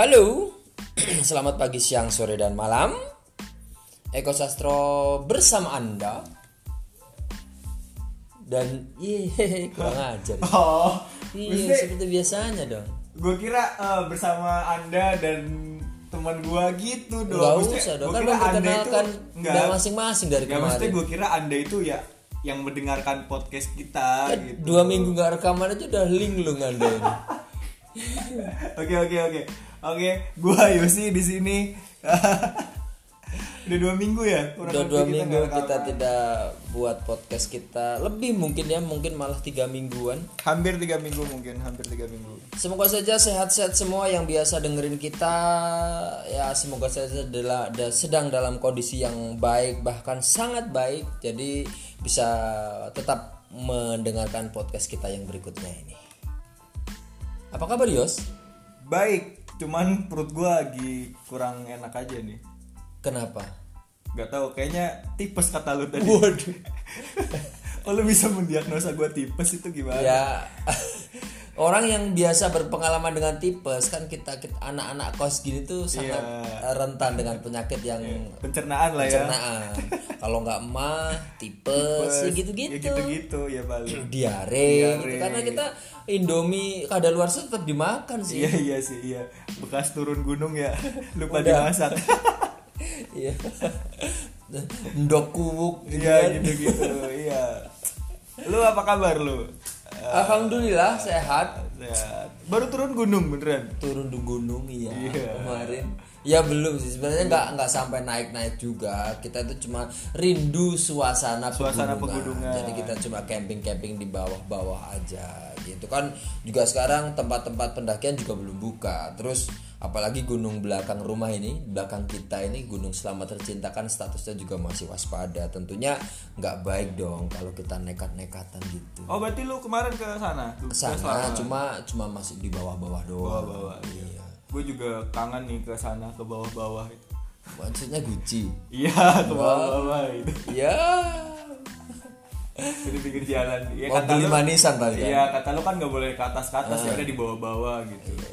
Halo, selamat pagi, siang, sore, dan malam. Eko Sastro bersama Anda. Dan iya kurang ajar. Oh, Iya, maksudnya seperti biasanya dong. gue kira eh, bersama anda dan teman gue gitu dong. Gak Maksudnya, usah dong, kan Anda memperkenalkan enggak. masing-masing dari maksudnya kemarin. gue kira anda itu ya yang mendengarkan podcast kita Kan gitu. Dua minggu gak rekaman aja udah link lu nganda ini. Oke oke oke oke. Gue Yosi di sini. Udah dua minggu ya. kurang Udah dua kita minggu kita tidak buat podcast kita. Lebih mungkin ya, mungkin malah tiga mingguan. Hampir tiga minggu mungkin, hampir tiga minggu. Semoga saja sehat-sehat semua yang biasa dengerin kita ya semoga saja adalah da- sedang dalam kondisi yang baik bahkan sangat baik jadi bisa tetap mendengarkan podcast kita yang berikutnya ini. Apa kabar Yos? Baik, cuman perut gue lagi kurang enak aja nih. Kenapa? Gak tahu, kayaknya tipes kata lu tadi. Waduh. Kalau bisa mendiagnosa gue tipes itu gimana? Ya orang yang biasa berpengalaman dengan tipes kan kita, kita anak-anak kos gini tuh sangat Iya. rentan dengan penyakit yang Pencernaan lah ya. pencernaan. Kalau nggak mah tipes, ya Ya gitu-gitu. gitu-gitu ya paling. Diare, gitu. Diare. karena kita Indomie kadaluarsa tetap dimakan sih. Iya iya sih iya. Bekas turun gunung ya. Lupa Udah. dimasak. Iya. Ndok kuwuk gitu Iya kan. gitu-gitu. Lu apa kabar lu? Alhamdulillah sehat. Sehat. Baru turun gunung beneran. Turun di gunung iya, Iya. kemarin. Ya belum sih sebenarnya nggak nggak sampai naik-naik juga. Kita itu cuma rindu suasana, Suasana pegunungan. pegunungan. Jadi kita cuma camping-camping di bawah-bawah aja gitu kan. Juga sekarang tempat-tempat pendakian juga belum buka. Terus apalagi gunung belakang rumah ini, belakang kita ini Gunung Selamat Tercinta kan statusnya juga masih waspada. Tentunya nggak baik dong kalau kita nekat-nekatan gitu. Oh berarti lu kemarin ke sana? Ke Sana cuma cuma masih di bawah-bawah doang. Bawah-bawah, Iya. Gue juga kangen nih ke sana ke bawah-bawah. Maksudnya Gucci. Iya ke bawah-bawah itu. Ya. Di pinggir jalan. Ya, Mau beli lu- manisan kali ya. Iya kata lu kan nggak boleh ke atas ke atas ya udah di bawah-bawah gitu. Iya, iya, iya.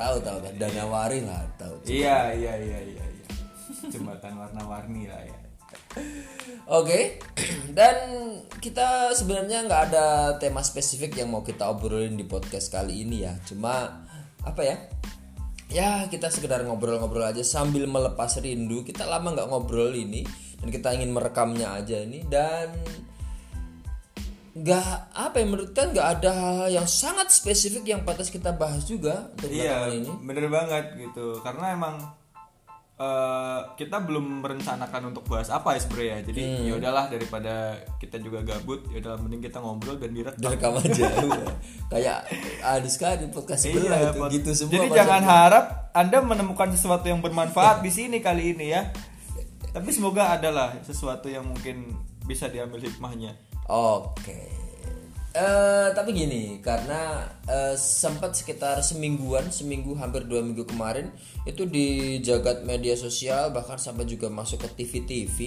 Tahu tahu kan Danawari lah tahu. Iya iya iya iya iya. Jembatan warna-warni lah ya. Oke. Dan kita sebenarnya nggak ada tema spesifik yang mau kita obrolin di podcast kali ini ya. Cuma apa ya? Ya kita sekedar ngobrol-ngobrol aja sambil melepas rindu. Kita lama nggak ngobrol ini dan kita ingin merekamnya aja ini dan nggak apa ya menurut kan nggak ada hal yang sangat spesifik yang pantas kita bahas juga untuk Iya ini. bener banget gitu karena emang eh, kita belum merencanakan untuk bahas apa ya sebenarnya jadi Hmm. ya udahlah daripada kita juga gabut ya udah mending kita ngobrol dan direkam. direkam aja udah. kayak ada sekali podcast sebelah Iya, itu pot- gitu semua Jadi jangan harap Anda menemukan sesuatu yang bermanfaat di sini kali ini ya. Tapi semoga adalah sesuatu yang mungkin bisa diambil hikmahnya. Oke. Eh, tapi gini karena eh, sempat sekitar semingguan seminggu hampir dua minggu kemarin itu di jagat media sosial bahkan sampai juga masuk ke TV TV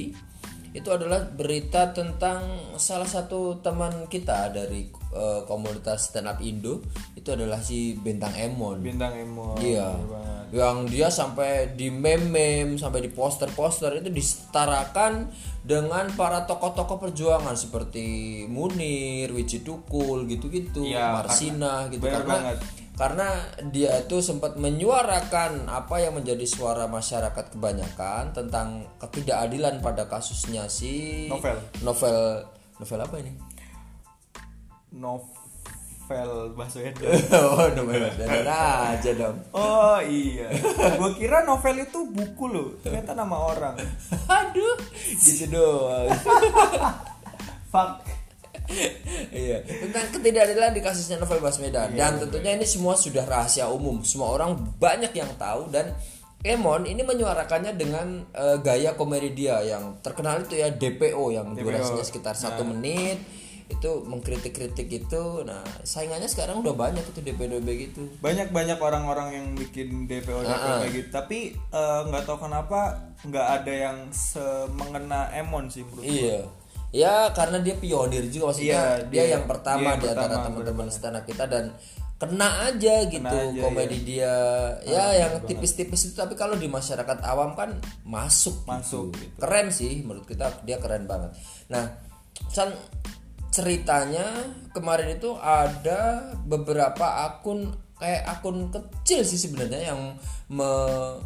itu adalah berita tentang salah satu teman kita dari eh, komunitas stand up Indo itu adalah si Bintang Emon Bintang emo. Iya. banget. Yang dia sampai di meme-meme, sampai di poster-poster itu disetarakan dengan para tokoh-tokoh perjuangan seperti Munir, Wiji Tukul gitu-gitu, Iya, Marsina gitu bener karena banget. karena dia itu sempat menyuarakan apa yang menjadi suara masyarakat kebanyakan tentang ketidakadilan pada kasusnya si Novel. novel novel apa ini? Novel Baswedan. oh, novel dan aja dong. Oh iya. Gue kira novel itu buku loh. Ternyata nama orang. Aduh, gitu doang. Fuck. iya tentang ketidakadilan di kasusnya Novel Baswedan dan tentunya ini semua sudah rahasia umum semua orang banyak yang tahu dan Emon ini menyuarakannya dengan eh, gaya komedi dia yang terkenal itu ya DPO yang durasinya sekitar satu menit itu mengkritik-kritik itu nah saingannya sekarang udah banyak itu DPO gitu. Banyak banyak orang-orang yang bikin DPO DPO kayak gitu. Tapi eh, nggak tahu kenapa nggak ada yang semengena Emon sih menurut gue. Iya. Ya karena dia pionir juga maksudnya. Iya, dia, dia- yang pertama dia yang di antara teman-teman stand up kita dan kena aja gitu aja, Ah, komedi dia. Ya yang tipis-tipis itu tapi kalau di masyarakat awam kan masuk Masuk, gitu. gitu. keren sih menurut kita dia keren banget. Nah San ceritanya kemarin itu ada beberapa akun kayak akun kecil sih sebenarnya yang me-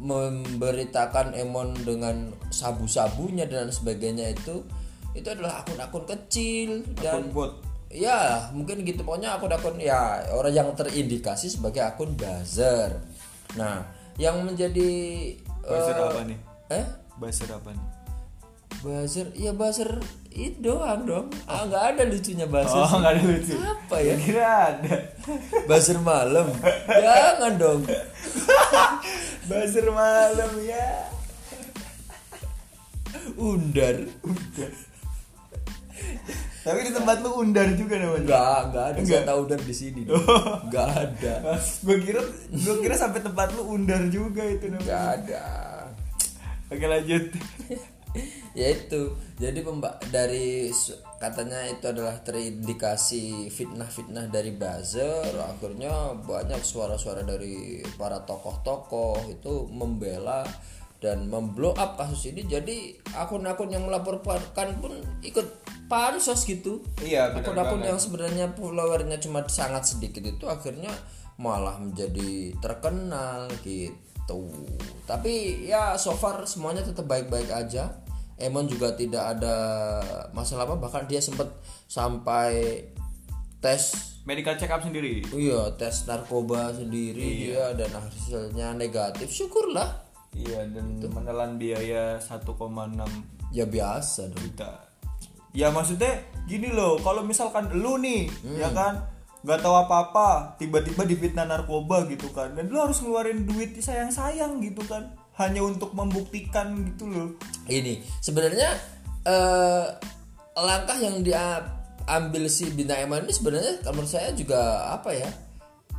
memberitakan Emon dengan sabu-sabunya dan sebagainya itu itu adalah akun-akun kecil dan Akun bot. ya mungkin gitu pokoknya akun-akun ya orang yang terindikasi sebagai akun buzzer nah yang menjadi Buzzer eh, apa nih? eh Buzzer apa nih? Buzzer ya buzzer itu doang dong ah nggak ada lucunya buzzer Oh, nggak ada lucu. apa ya Kira ada. buzzer malam jangan dong Buzzer malam ya. undar Tapi di tempat lu undar juga namanya. nggak nggak ada saya Nggak. tahu undar di sini nggak ada gue kira gue kira sampai tempat lu undar juga itu nggak namanya. ada Oke lanjut. ya itu. Jadi pemba dari katanya itu adalah terindikasi fitnah-fitnah dari buzzer. Akhirnya banyak suara-suara dari para tokoh-tokoh itu membela dan memblow up kasus ini. Jadi akun-akun yang melaporkan pun ikut pansos gitu. Iya, akun-akun yang sebenarnya followernya cuma sangat sedikit itu akhirnya malah menjadi terkenal gitu tapi ya so far semuanya tetap baik-baik aja. Emon juga tidak ada masalah apa bahkan dia sempat sampai tes. Medical check up sendiri. iya tes narkoba sendiri dia dan hasilnya negatif. Syukurlah. Iya dan menelan biaya 1,6 ya biasa dong. juta. Ya maksudnya gini loh, kalau misalkan lu nih, Hmm. ya kan, nggak tahu apa-apa, tiba-tiba difitnah narkoba gitu kan, dan lu harus ngeluarin duit sayang-sayang gitu kan, hanya untuk membuktikan gitu loh. ini sebenarnya eh, langkah yang dia ambil si Bintang Emon ini sebenarnya kalau menurut saya juga apa ya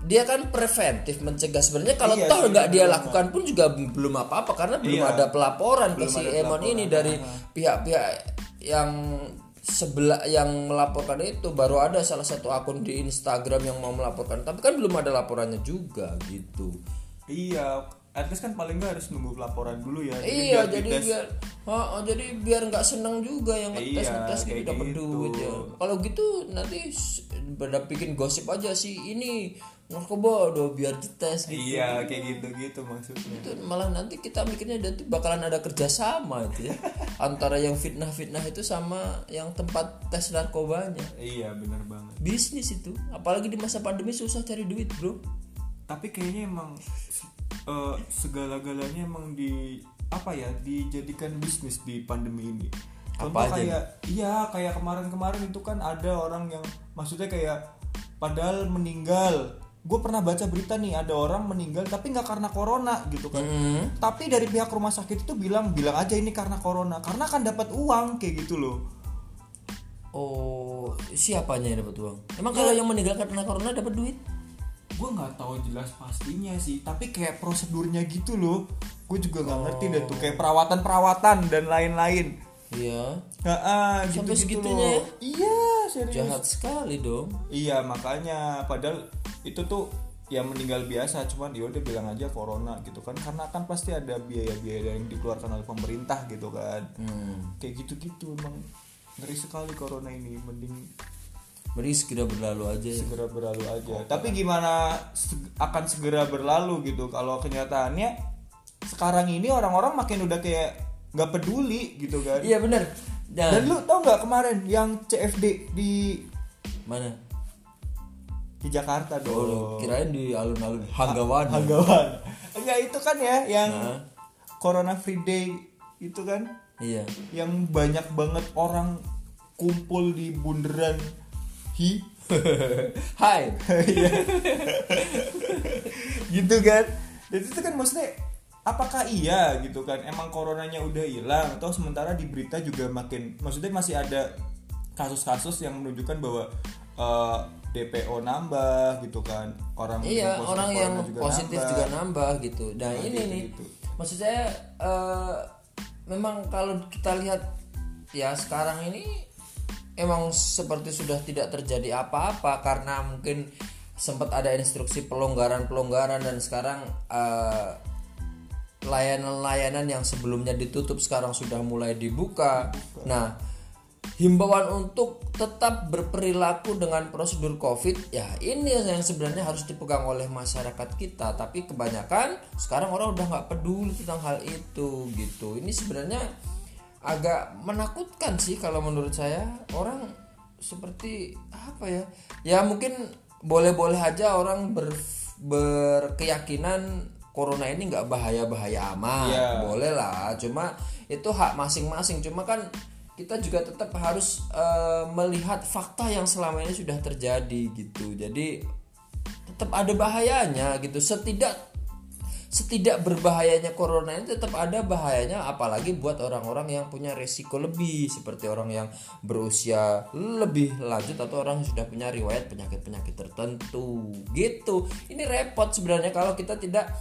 dia kan preventif mencegah. Sebenarnya kalau Iya, toh nggak dia lakukan pun juga belum apa-apa karena belum Iya. ada pelaporan ke Belum si ada Emon ini dari pihak-pihak yang sebelah yang melaporkan itu baru ada salah satu akun di Instagram yang mau melaporkan. Tapi kan belum ada laporannya juga gitu. Iya, at least kan paling nggak harus nunggu laporan dulu ya. iya biar jadi dites. biar oh, jadi biar nggak seneng juga yang ngetes Iya, ngetes gitu dapat gitu. duit ya kalau gitu nanti pada bikin gosip aja sih ini narkoba udah biar dites gitu Iya, kayak gitu-gitu maksudnya. itu malah nanti kita mikirnya nanti bakalan ada kerjasama itu ya antara yang fitnah-fitnah itu sama yang tempat tes narkobanya Iya, bener banget. bisnis itu apalagi di masa pandemi susah cari duit bro tapi kayaknya emang eh, segala-galanya emang di apa ya dijadikan bisnis di pandemi ini. Contoh Apa aja kayak iya kayak kemarin-kemarin itu kan ada orang yang maksudnya kayak padahal meninggal. Gue pernah baca berita nih ada orang meninggal tapi nggak karena corona gitu kan. Hmm. tapi dari pihak rumah sakit itu bilang bilang aja ini karena corona karena kan dapat uang kayak gitu loh. Oh siapanya yang dapat uang? Emang kalau yang meninggal karena corona dapat duit gue nggak tahu jelas pastinya sih tapi kayak prosedurnya gitu loh gue juga nggak ngerti deh tuh kayak perawatan perawatan dan lain-lain iya Nah, gitu Sampai gitu segitunya loh. Iya, serius. jahat sekali dong Iya, makanya padahal itu tuh yang meninggal biasa, cuman ya udah bilang aja corona gitu kan karena kan pasti ada biaya-biaya yang dikeluarkan oleh pemerintah gitu kan. hmm. Kayak gitu-gitu emang ngeri sekali corona ini, mending mending segera berlalu aja ya segera berlalu aja. Tapi gimana seg- akan segera berlalu gitu kalau kenyataannya sekarang ini orang-orang makin udah kayak nggak peduli gitu kan. iya bener nah, Dan lu tau nggak kemarin yang CFD di mana di Jakarta oh, dong. kirain di alun-alun Hanggawan Hanggawan. Enggak itu kan ya yang Nah. Corona Free Day itu kan iya yang banyak banget orang kumpul di bundaran Hi hai gitu kan. Dan itu kan maksudnya apakah iya gitu kan emang coronanya udah hilang atau sementara di berita juga makin maksudnya masih ada kasus-kasus yang menunjukkan bahwa eh, DPO nambah gitu kan orang iya positif orang yang juga positif nambah. juga nambah gitu nah ini gitu, nih gitu. maksud saya eh, memang kalau kita lihat ya sekarang ini emang seperti sudah tidak terjadi apa-apa karena mungkin sempat ada instruksi pelonggaran-pelonggaran dan sekarang eh, layanan-layanan yang sebelumnya ditutup sekarang sudah mulai dibuka. Nah, himbauan untuk tetap berperilaku dengan prosedur COVID ya ini yang sebenarnya harus dipegang oleh masyarakat kita. Tapi kebanyakan sekarang orang udah nggak peduli tentang hal itu gitu. Ini sebenarnya agak menakutkan sih kalau menurut saya. Orang seperti apa ya? Ya mungkin boleh-boleh aja orang ber, berkeyakinan corona ini nggak bahaya-bahaya amat. Iya. boleh lah cuma itu hak masing-masing. Cuma kan kita juga tetap harus eh, melihat fakta yang selama ini sudah terjadi gitu. Jadi tetap ada bahayanya gitu. Setidak setidak berbahayanya corona ini tetap ada bahayanya apalagi buat orang-orang yang punya resiko lebih seperti orang yang berusia lebih lanjut atau orang yang sudah punya riwayat penyakit-penyakit tertentu gitu. Ini repot sebenarnya kalau kita tidak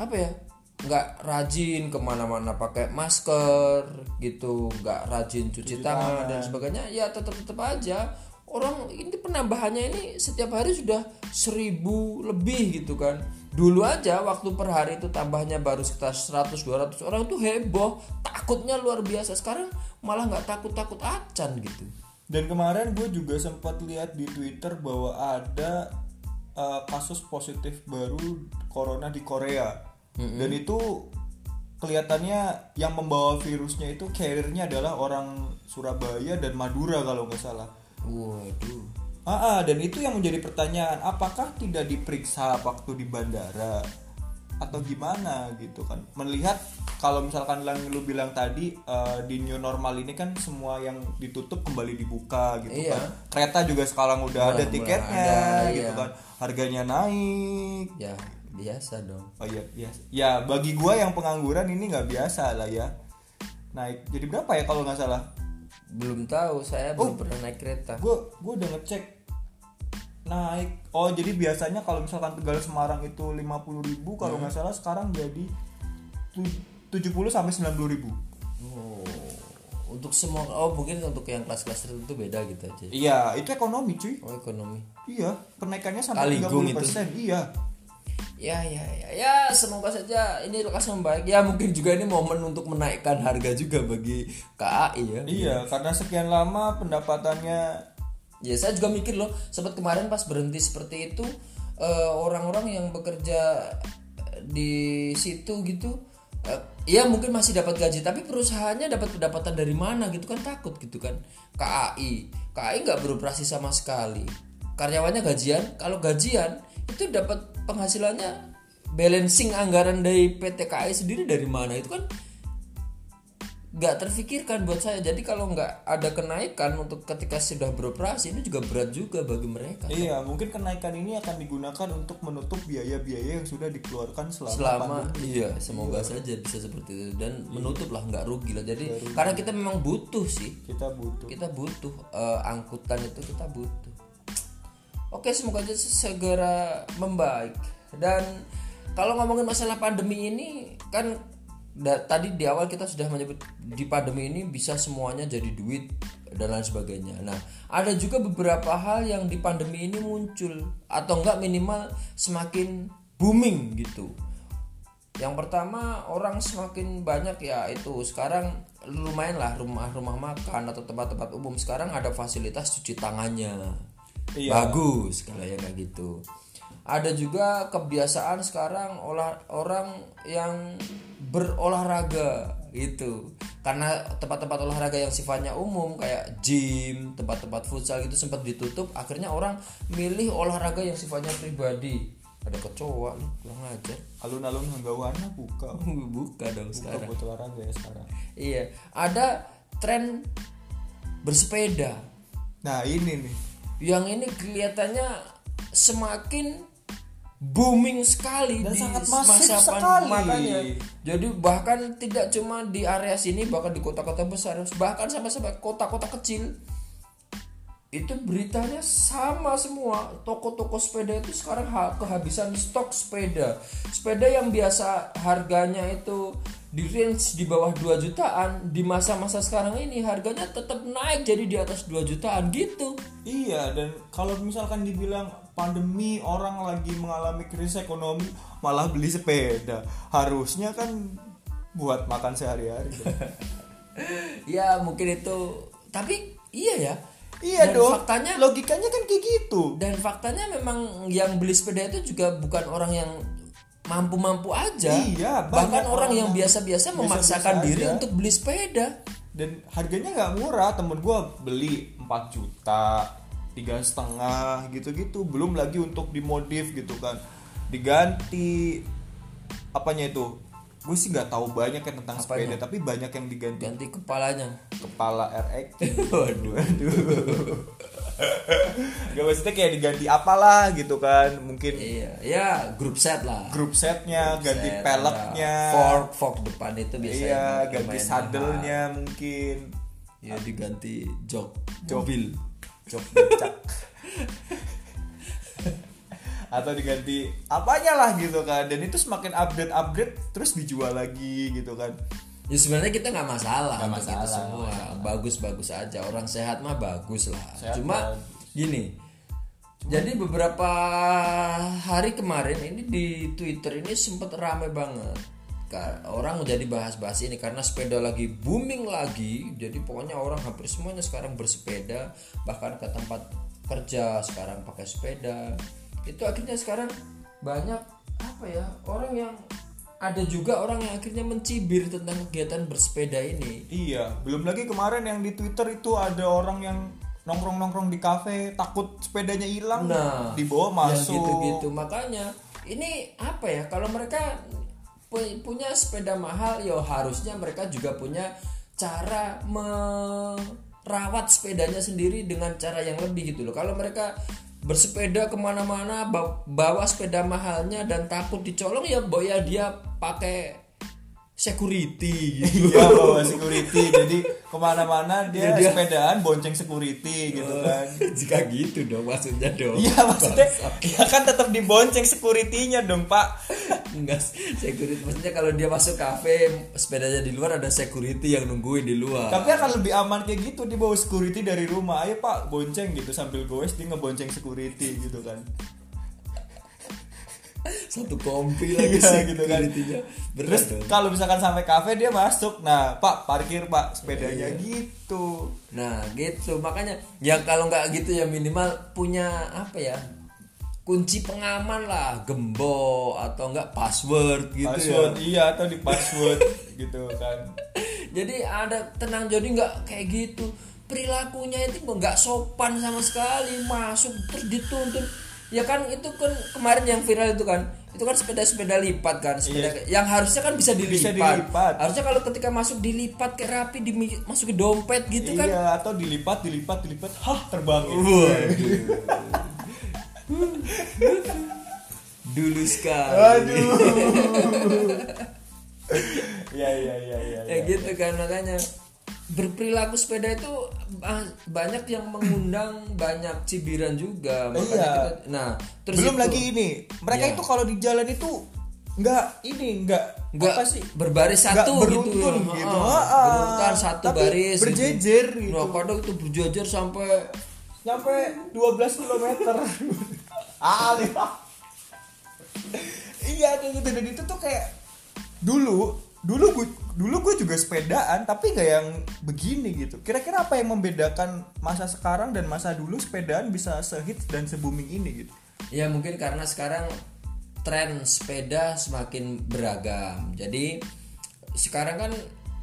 apa ya nggak rajin ke mana-mana pakai masker gitu. Nggak rajin cuci, tangan, dan sebagainya ya tetap tetap aja. Orang ini penambahannya ini setiap hari sudah seribu lebih gitu kan dulu aja waktu per hari itu tambahnya baru sekitar 100 200 orang itu heboh. Takutnya luar biasa. Sekarang malah nggak takut takut acan gitu. Dan kemarin gue juga sempat lihat di Twitter bahwa ada uh, kasus positif baru corona di Korea. Dan itu kelihatannya yang membawa virusnya itu carrier-nya adalah orang Surabaya dan Madura kalau nggak salah. waduh Ah, dan itu yang menjadi pertanyaan, apakah tidak diperiksa waktu di bandara atau gimana gitu kan? Melihat kalau misalkan yang lu bilang tadi eh, di new normal ini kan semua yang ditutup kembali dibuka gitu Iya. kan. Kereta juga sekarang udah ada Mulai- tiketnya mulai ada, gitu iya. kan. Harganya naik. ya biasa dong Oh iya, iya. Ya bagi gua yang pengangguran ini nggak biasa lah ya. Naik jadi berapa ya kalau nggak salah? belum tahu saya belum pernah naik kereta gue gue udah ngecek naik oh jadi biasanya kalau misalkan Tegal Semarang itu 50.000 ribu kalau nggak salah sekarang jadi tu- 70 sampai 90.000 ribu Oh, untuk semua oh mungkin untuk yang kelas-kelas tertentu beda gitu aja. iya itu ekonomi cuy Oh ekonomi. iya kenaikannya sampai Kaligung 30% persen iya Ya ya ya ya semoga saja ini lekas membaik. Ya mungkin juga ini momen untuk menaikkan harga juga bagi KAI ya. iya karena sekian lama pendapatannya Ya saya juga mikir loh, sempat kemarin pas berhenti seperti itu eh, orang-orang yang bekerja di situ gitu eh, ya mungkin masih dapat gaji tapi perusahaannya dapat pendapatan dari mana gitu kan takut gitu kan. KAI KAI nggak beroperasi sama sekali. Karyawannya gajian kalau gajian itu dapat penghasilannya balancing anggaran dari PT KAI sendiri dari mana? Itu kan nggak terfikirkan buat saya. Jadi kalau nggak ada kenaikan untuk ketika sudah beroperasi ini juga berat juga bagi mereka. Iya mungkin kenaikan ini akan digunakan untuk menutup biaya-biaya yang sudah dikeluarkan selama, selama pandemi. iya semoga saja bisa seperti itu. Dan menutup lah nggak rugi lah. Jadi karena kita memang butuh sih. Kita butuh. Kita butuh eh, angkutan itu kita butuh. Oke semoga aja segera membaik. Dan kalau ngomongin masalah pandemi ini kan da- tadi di awal kita sudah menyebut di pandemi ini bisa semuanya jadi duit dan lain sebagainya. Nah, ada juga beberapa hal yang di pandemi ini muncul atau enggak minimal semakin booming gitu. Yang pertama orang semakin banyak ya itu sekarang lumayan lah rumah-rumah makan atau tempat-tempat umum sekarang ada fasilitas cuci tangannya. Iya. Bagus kalau yang kayak gitu. Ada juga kebiasaan sekarang olah orang yang berolahraga gitu. Karena tempat-tempat olahraga yang sifatnya umum kayak gym, tempat-tempat futsal gitu sempat ditutup, akhirnya orang milih olahraga yang sifatnya pribadi. Ada kecoa nih, kurang ajar. alun-alun Hanggawana buka Buka dong buka sekarang. buat olahraga ya sekarang Iya, ada tren bersepeda. nah ini nih Yang ini kelihatannya semakin booming sekali Dan di sangat masif masa sekali. makanya. Jadi bahkan tidak cuma di area sini, bahkan di kota-kota besar, bahkan sampai sampai kota-kota kecil itu beritanya sama semua toko-toko sepeda itu sekarang ha- kehabisan stok sepeda sepeda yang biasa harganya itu di range di bawah 2 jutaan di masa-masa sekarang ini harganya tetap naik jadi di atas 2 jutaan gitu Iya dan kalau misalkan dibilang pandemi orang lagi mengalami krisis ekonomi malah beli sepeda harusnya kan buat makan sehari-hari. ya mungkin itu tapi iya ya iya Dan dong. faktanya logikanya kan kayak gitu. dan faktanya memang yang beli sepeda itu juga bukan orang yang mampu-mampu aja Iya, bahkan orang orang yang biasa-biasa memaksakan biasa-biasa diri aja. untuk beli sepeda Dan harganya nggak murah. Temen gue beli 4 juta, tiga setengah gitu-gitu. Belum lagi untuk dimodif gitu kan. Diganti apanya itu? Gue sih nggak tahu banyak ya tentang sepeda, tapi banyak yang diganti. Ganti kepalanya. Kepala RX waduh. Gak maksudnya kayak diganti apalah gitu kan Mungkin iya ya grup set lah. Grup setnya Ganti Set, peleknya. ada fork fork depan itu biasanya Iya ganti sadelnya mungkin. Ya diganti jok Jok. mobil Jok becak Atau diganti apanya lah gitu kan Dan itu semakin update-update Terus dijual lagi gitu kan Ya sebenarnya kita nggak masalah itu masalah, semua. nggak Bagus-bagus aja. Orang sehat mah bagus lah. Sehat Cuma bagus. gini. Jadi beberapa hari kemarin ini di Twitter ini sempat rame banget. Orang jadi bahas-bahas ini karena sepeda lagi booming lagi. Jadi pokoknya orang hampir semuanya sekarang bersepeda, bahkan ke tempat kerja sekarang pakai sepeda. Itu akhirnya sekarang banyak apa ya orang yang ada juga orang yang akhirnya mencibir tentang kegiatan bersepeda ini. Iya belum lagi kemarin yang di Twitter itu ada orang yang nongkrong-nongkrong di kafe takut sepedanya hilang Nah, dibawa masuk gitu-gitu. Makanya ini apa ya? Kalau mereka punya sepeda mahal, ya harusnya mereka juga punya cara merawat sepedanya sendiri dengan cara yang lebih gitu loh. Kalau mereka bersepeda ke mana-mana ba- bawa sepeda mahalnya dan takut dicolong ya boya dia pakai security gitu. Iya bawa security jadi ke mana-mana dia, Ya, dia- sepedaan bonceng security gitu kan Jika gitu dong maksudnya dong. Iya maksudnya ya kan tetap dibonceng securitynya dong pak Enggak, security maksudnya kalau dia masuk kafe, sepedanya di luar ada security yang nungguin di luar. Tapi akan lebih aman kayak gitu dia bawa security dari rumah ayo pak bonceng gitu sambil goes dia ngebonceng security gitu kan Satu kompi lagi Iya, gitu kan. Berat Terus dong. kalau misalkan sampai kafe dia masuk nah pak parkir pak sepedanya Iya. gitu Nah, gitu. Makanya ya kalau nggak gitu ya minimal punya apa ya? Kunci pengaman lah, gembok atau enggak password gitu password ya. iya atau di password gitu kan Jadi ada tenang jadi nggak kayak gitu. Perilakunya itu nggak sopan sama sekali masuk terus dituntun. Ya kan itu kan kemarin yang viral itu kan itu kan sepeda-sepeda lipat kan sepeda yang harusnya kan bisa dilipat. Bisa dilipat. Harusnya kalau ketika masuk dilipat kayak rapi dimi- masuk ke dompet gitu kan. iya atau dilipat dilipat dilipat hah terbang gitu. Dulu sekali. aduh ya ya ya ya, ya gitu kan makanya berperilaku sepeda itu ah, banyak yang mengundang banyak cibiran juga makanya Iya. kita, nah terus belum itu, lagi ini mereka Iya. itu kalau di jalan itu nggak ini nggak nggak apa sih berbaris nggak satu beruntun gitu, ya. gitu. Ah, Ah, berurutan satu tapi baris berjejer gitu. gitu. Nah, kadang itu berjejer sampai nyampe 12 km ah iya kayak gitu dan itu tuh kayak dulu dulu gue dulu gue juga sepedaan tapi nggak yang begini gitu kira-kira apa yang membedakan masa sekarang dan masa dulu sepedaan bisa sehits dan se booming ini gitu Ya mungkin karena sekarang tren sepeda semakin beragam. Jadi sekarang kan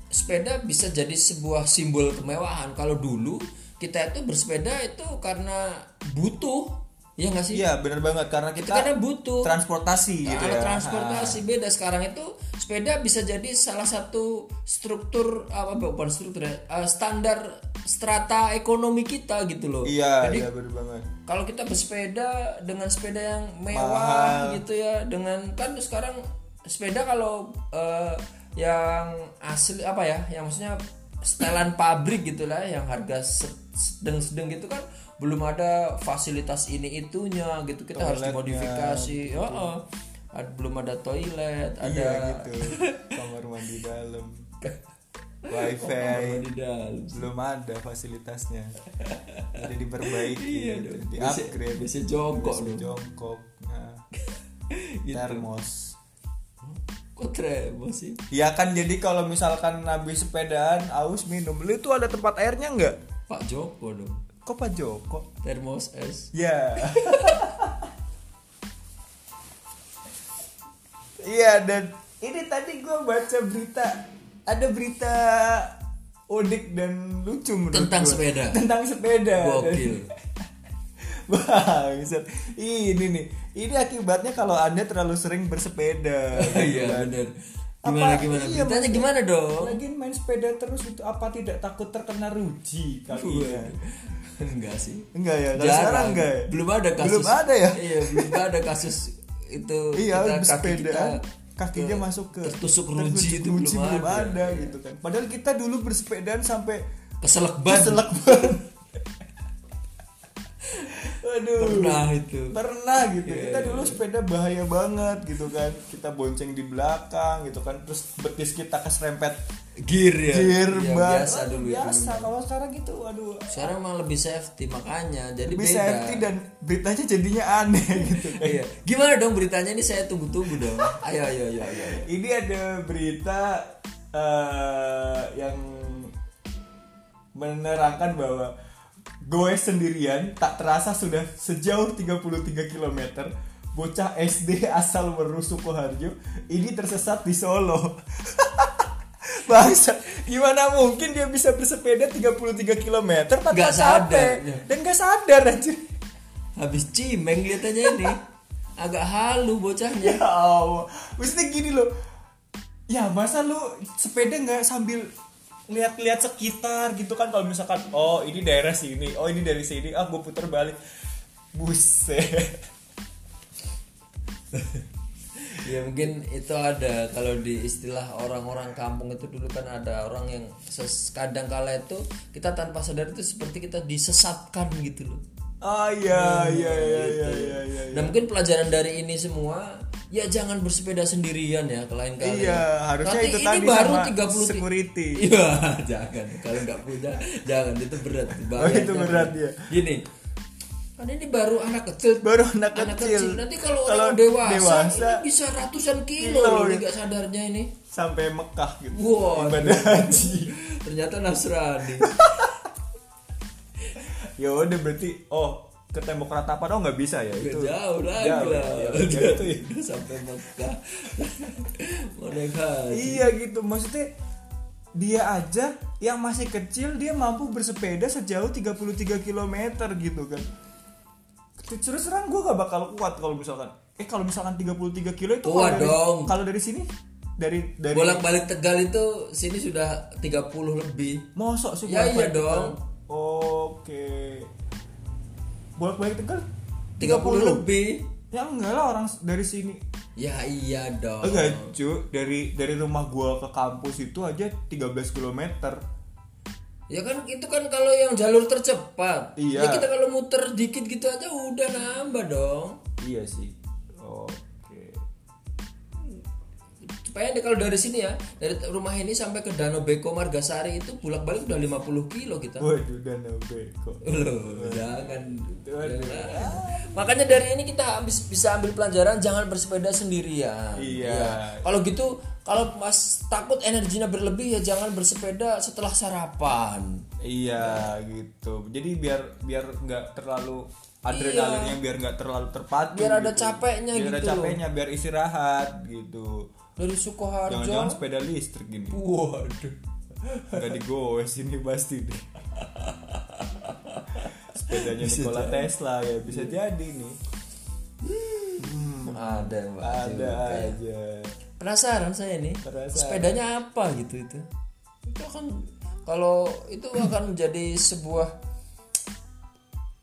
sepeda bisa jadi sebuah simbol kemewahan. Kalau dulu kita itu bersepeda itu karena butuh, ya nggak sih? iya bener banget karena Itu kita karena butuh. transportasi gitu Alat ya transportasi beda sekarang itu sepeda bisa jadi salah satu struktur apa bukan struktur ya, eh, standar strata ekonomi kita gitu loh. iya Jadi iya bener banget kalau kita bersepeda dengan sepeda yang mewah Mahal. gitu ya dengan kan sekarang sepeda kalau eh, yang asli apa ya yang maksudnya setelan pabrik gitulah yang harga se- sedang-sedang gitu kan belum ada fasilitas ini itunya gitu. Kita harus dimodifikasi. Heeh. Ad- belum ada toilet ada iya gitu. Kamar mandi dalam. Wifi. Di dalam. Belum ada fasilitasnya. Jadi diperbaiki Iya gitu. di upgrade. bisa jongkok Bisa jongkok nah, Gitu. termos kok tremo sih? Ya kan jadi kalau misalkan habis sepedaan aus minum. Lu itu ada tempat airnya nggak? Pak Joko dong. Kok Pak Joko? Termos es. Ya. Iya dan ini tadi gue baca berita ada berita unik dan lucu menurut Tentang gua. sepeda. tentang sepeda. Gokil Bangsat. Ini nih. Ini akibatnya kalau Anda terlalu sering bersepeda. gitu iya kan. bener Apa- gimana gimana iya, maksudnya- gimana dong Lagi main sepeda terus itu apa tidak takut terkena ruji kakinya? enggak sih Enggak ya, kalau Jarang. sekarang enggak ya? belum ada kasus Belum ada ya? iya belum ada kasus itu Iya, kita- kaki kita kakinya masuk ke tertusuk ruji itu ruji belum belum ada. ada gitu kan. Padahal kita dulu bersepedaan sampai keselak ban keselak ban. Aduh. pernah itu. Pernah gitu. Iya, kita dulu sepeda bahaya banget gitu kan. Kita bonceng di belakang gitu kan. Terus betis kita keserempet gear ya? Gear Iya, ban biasa dulu biasa. itu kalau sekarang gitu aduh sekarang malah lebih safety makanya jadi bisa beda. safety dan beritanya jadinya aneh gitu kan. Iya. Gimana dong beritanya? Ini saya tunggu-tunggu dong. Ayo ayo ayo ayo, ayo. ini ada berita eh, yang menerangkan bahwa goes sendirian tak terasa sudah sejauh 33 km bocah SD asal Weru Sukoharjo ini tersesat di Solo. Bangsa, gimana mungkin dia bisa bersepeda 33 km tanpa Nggak sadar, ya. dan gak sadar anjir. habis cimeng kelihatannya ini. Agak halu bocahnya. Ya Allah, maksudnya gini loh. Ya masa lu sepeda nggak sambil lihat-lihat sekitar gitu kan kalau misalkan oh ini daerah sini, oh ini dari sini, ah gue putar balik. Buset. ya mungkin itu ada kalau di istilah orang-orang kampung itu dulu kan ada orang yang kadang kala itu kita tanpa sadar itu seperti kita disesatkan gitu loh Ah iya iya iya iya iya iya. Dan mungkin pelajaran dari ini semua ya jangan bersepeda sendirian ya ke lain kali. Iya, harusnya Nanti itu ini tadi baru sama 30 security. Iya, jangan. Kalau nggak punya jangan itu berat. bahayanya itu berat, ya. Gini. Kan ini baru anak kecil. Baru anak kecil. Nanti kalau, Kalau orang dewasa, dewasa, ini bisa ratusan kilo, kilo, loh, ya. ini nggak sadarnya ini. Sampai Mekah gitu. Wah, Ibadah haji. Ternyata Nasrani. Ya udah berarti oh ke tembok ratapan oh nggak bisa ya itu. jauh lagi Jauh, lah. ya, ya, itu ya. Sampai Mekah. Mau naik haji. Iya gitu maksudnya dia aja yang masih kecil dia mampu bersepeda sejauh 33 km gitu kan. Terus terang gue gak bakal kuat kalau misalkan eh kalau misalkan 33 kilo itu Kuat dari, dong. kalau dari sini dari dari bolak-balik Tegal itu sini sudah 30 lebih. mosok sih Ya, iya dong. Oke. Bolak-balik Tegal 30 lebih. Ya enggak lah orang dari sini. Ya iya dong. Enggak, cu. Dari dari rumah gua ke kampus itu aja 13 km. Ya kan itu kan kalau yang jalur tercepat. Iya. Ya kita kalau muter dikit gitu aja udah nambah dong. Iya sih. Oke. Supaya deh kalau dari sini ya, dari rumah ini sampai ke Danau Beko Margasari itu bolak-balik udah 50 kilo kita. Waduh, danau beko. Loh, jangan. Waduh. jangan. Makanya dari ini kita habis bisa ambil pelajaran jangan bersepeda sendirian. Iya. Ya. Kalau gitu, kalau Mas takut energinya berlebih ya jangan bersepeda setelah sarapan. Iya gitu. Jadi biar biar nggak terlalu adrenalinnya biar nggak terlalu terpacu. Biar ada gitu. capeknya biar ada gitu. capeknya biar istirahat gitu. Dari Sukoharjo. Jangan-jangan sepeda listrik gini. Waduh. Nggak digoes ini pasti deh. Sepedanya Nikola Tesla ya bisa jadi nih. Ada Mbak. Ada juga. aja. Penasaran saya nih. Penasaran. Sepedanya apa gitu itu? Itu akan kalau itu akan menjadi sebuah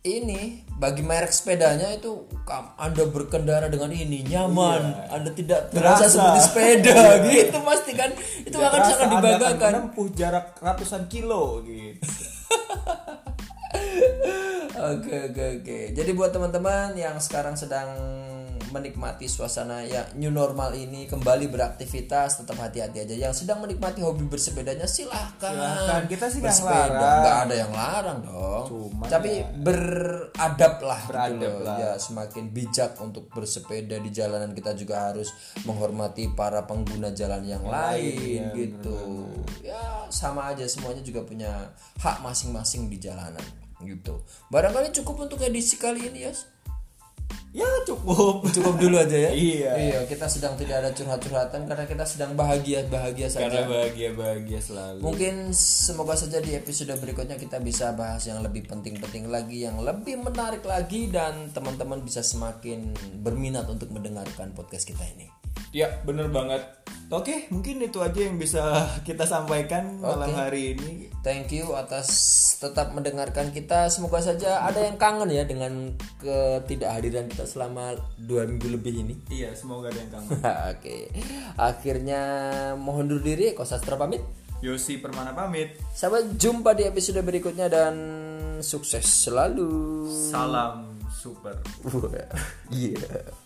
ini bagi merek sepedanya itu Anda berkendara dengan ini nyaman, Iya. Anda tidak terasa seperti sepeda gitu pasti kan. Itu Nggak akan sangat Anda akan dibanggakan. menempuh jarak ratusan kilo gitu. Oke oke oke. Jadi buat teman-teman yang sekarang sedang menikmati suasana ya new normal ini kembali beraktivitas tetap hati-hati aja. Yang sedang menikmati hobi bersepedanya silahkan. Silahkan. Kita sih nggak Bersepeda. Nggak ada yang larang dong. Cuman Tapi ya- beradab lah gitu Beradab loh. lah. Ya semakin bijak untuk bersepeda di jalanan kita juga harus menghormati para pengguna jalan yang lain ya, gitu. Ya sama aja semuanya juga punya hak masing-masing di jalanan gitu. Barangkali cukup untuk edisi kali ini ya. Ya cukup Cukup dulu aja ya. Iya. Iya, kita sedang tidak ada curhat-curhatan karena kita sedang bahagia-bahagia karena saja. bahagia bahagia selalu Mungkin semoga saja di episode berikutnya kita bisa bahas yang lebih penting-penting lagi, yang lebih menarik lagi dan teman-teman bisa semakin berminat untuk mendengarkan podcast kita ini. ya bener banget oke mungkin itu aja yang bisa kita sampaikan malam Oke. hari ini Thank you atas tetap mendengarkan kita. Semoga saja ada yang kangen ya dengan ketidakhadiran kita selama dua minggu lebih ini. iya semoga ada yang kangen Oke, akhirnya mohon dulu diri. Kosastra pamit. Yosi Permana pamit Sampai jumpa di episode berikutnya dan sukses selalu. salam super Iya.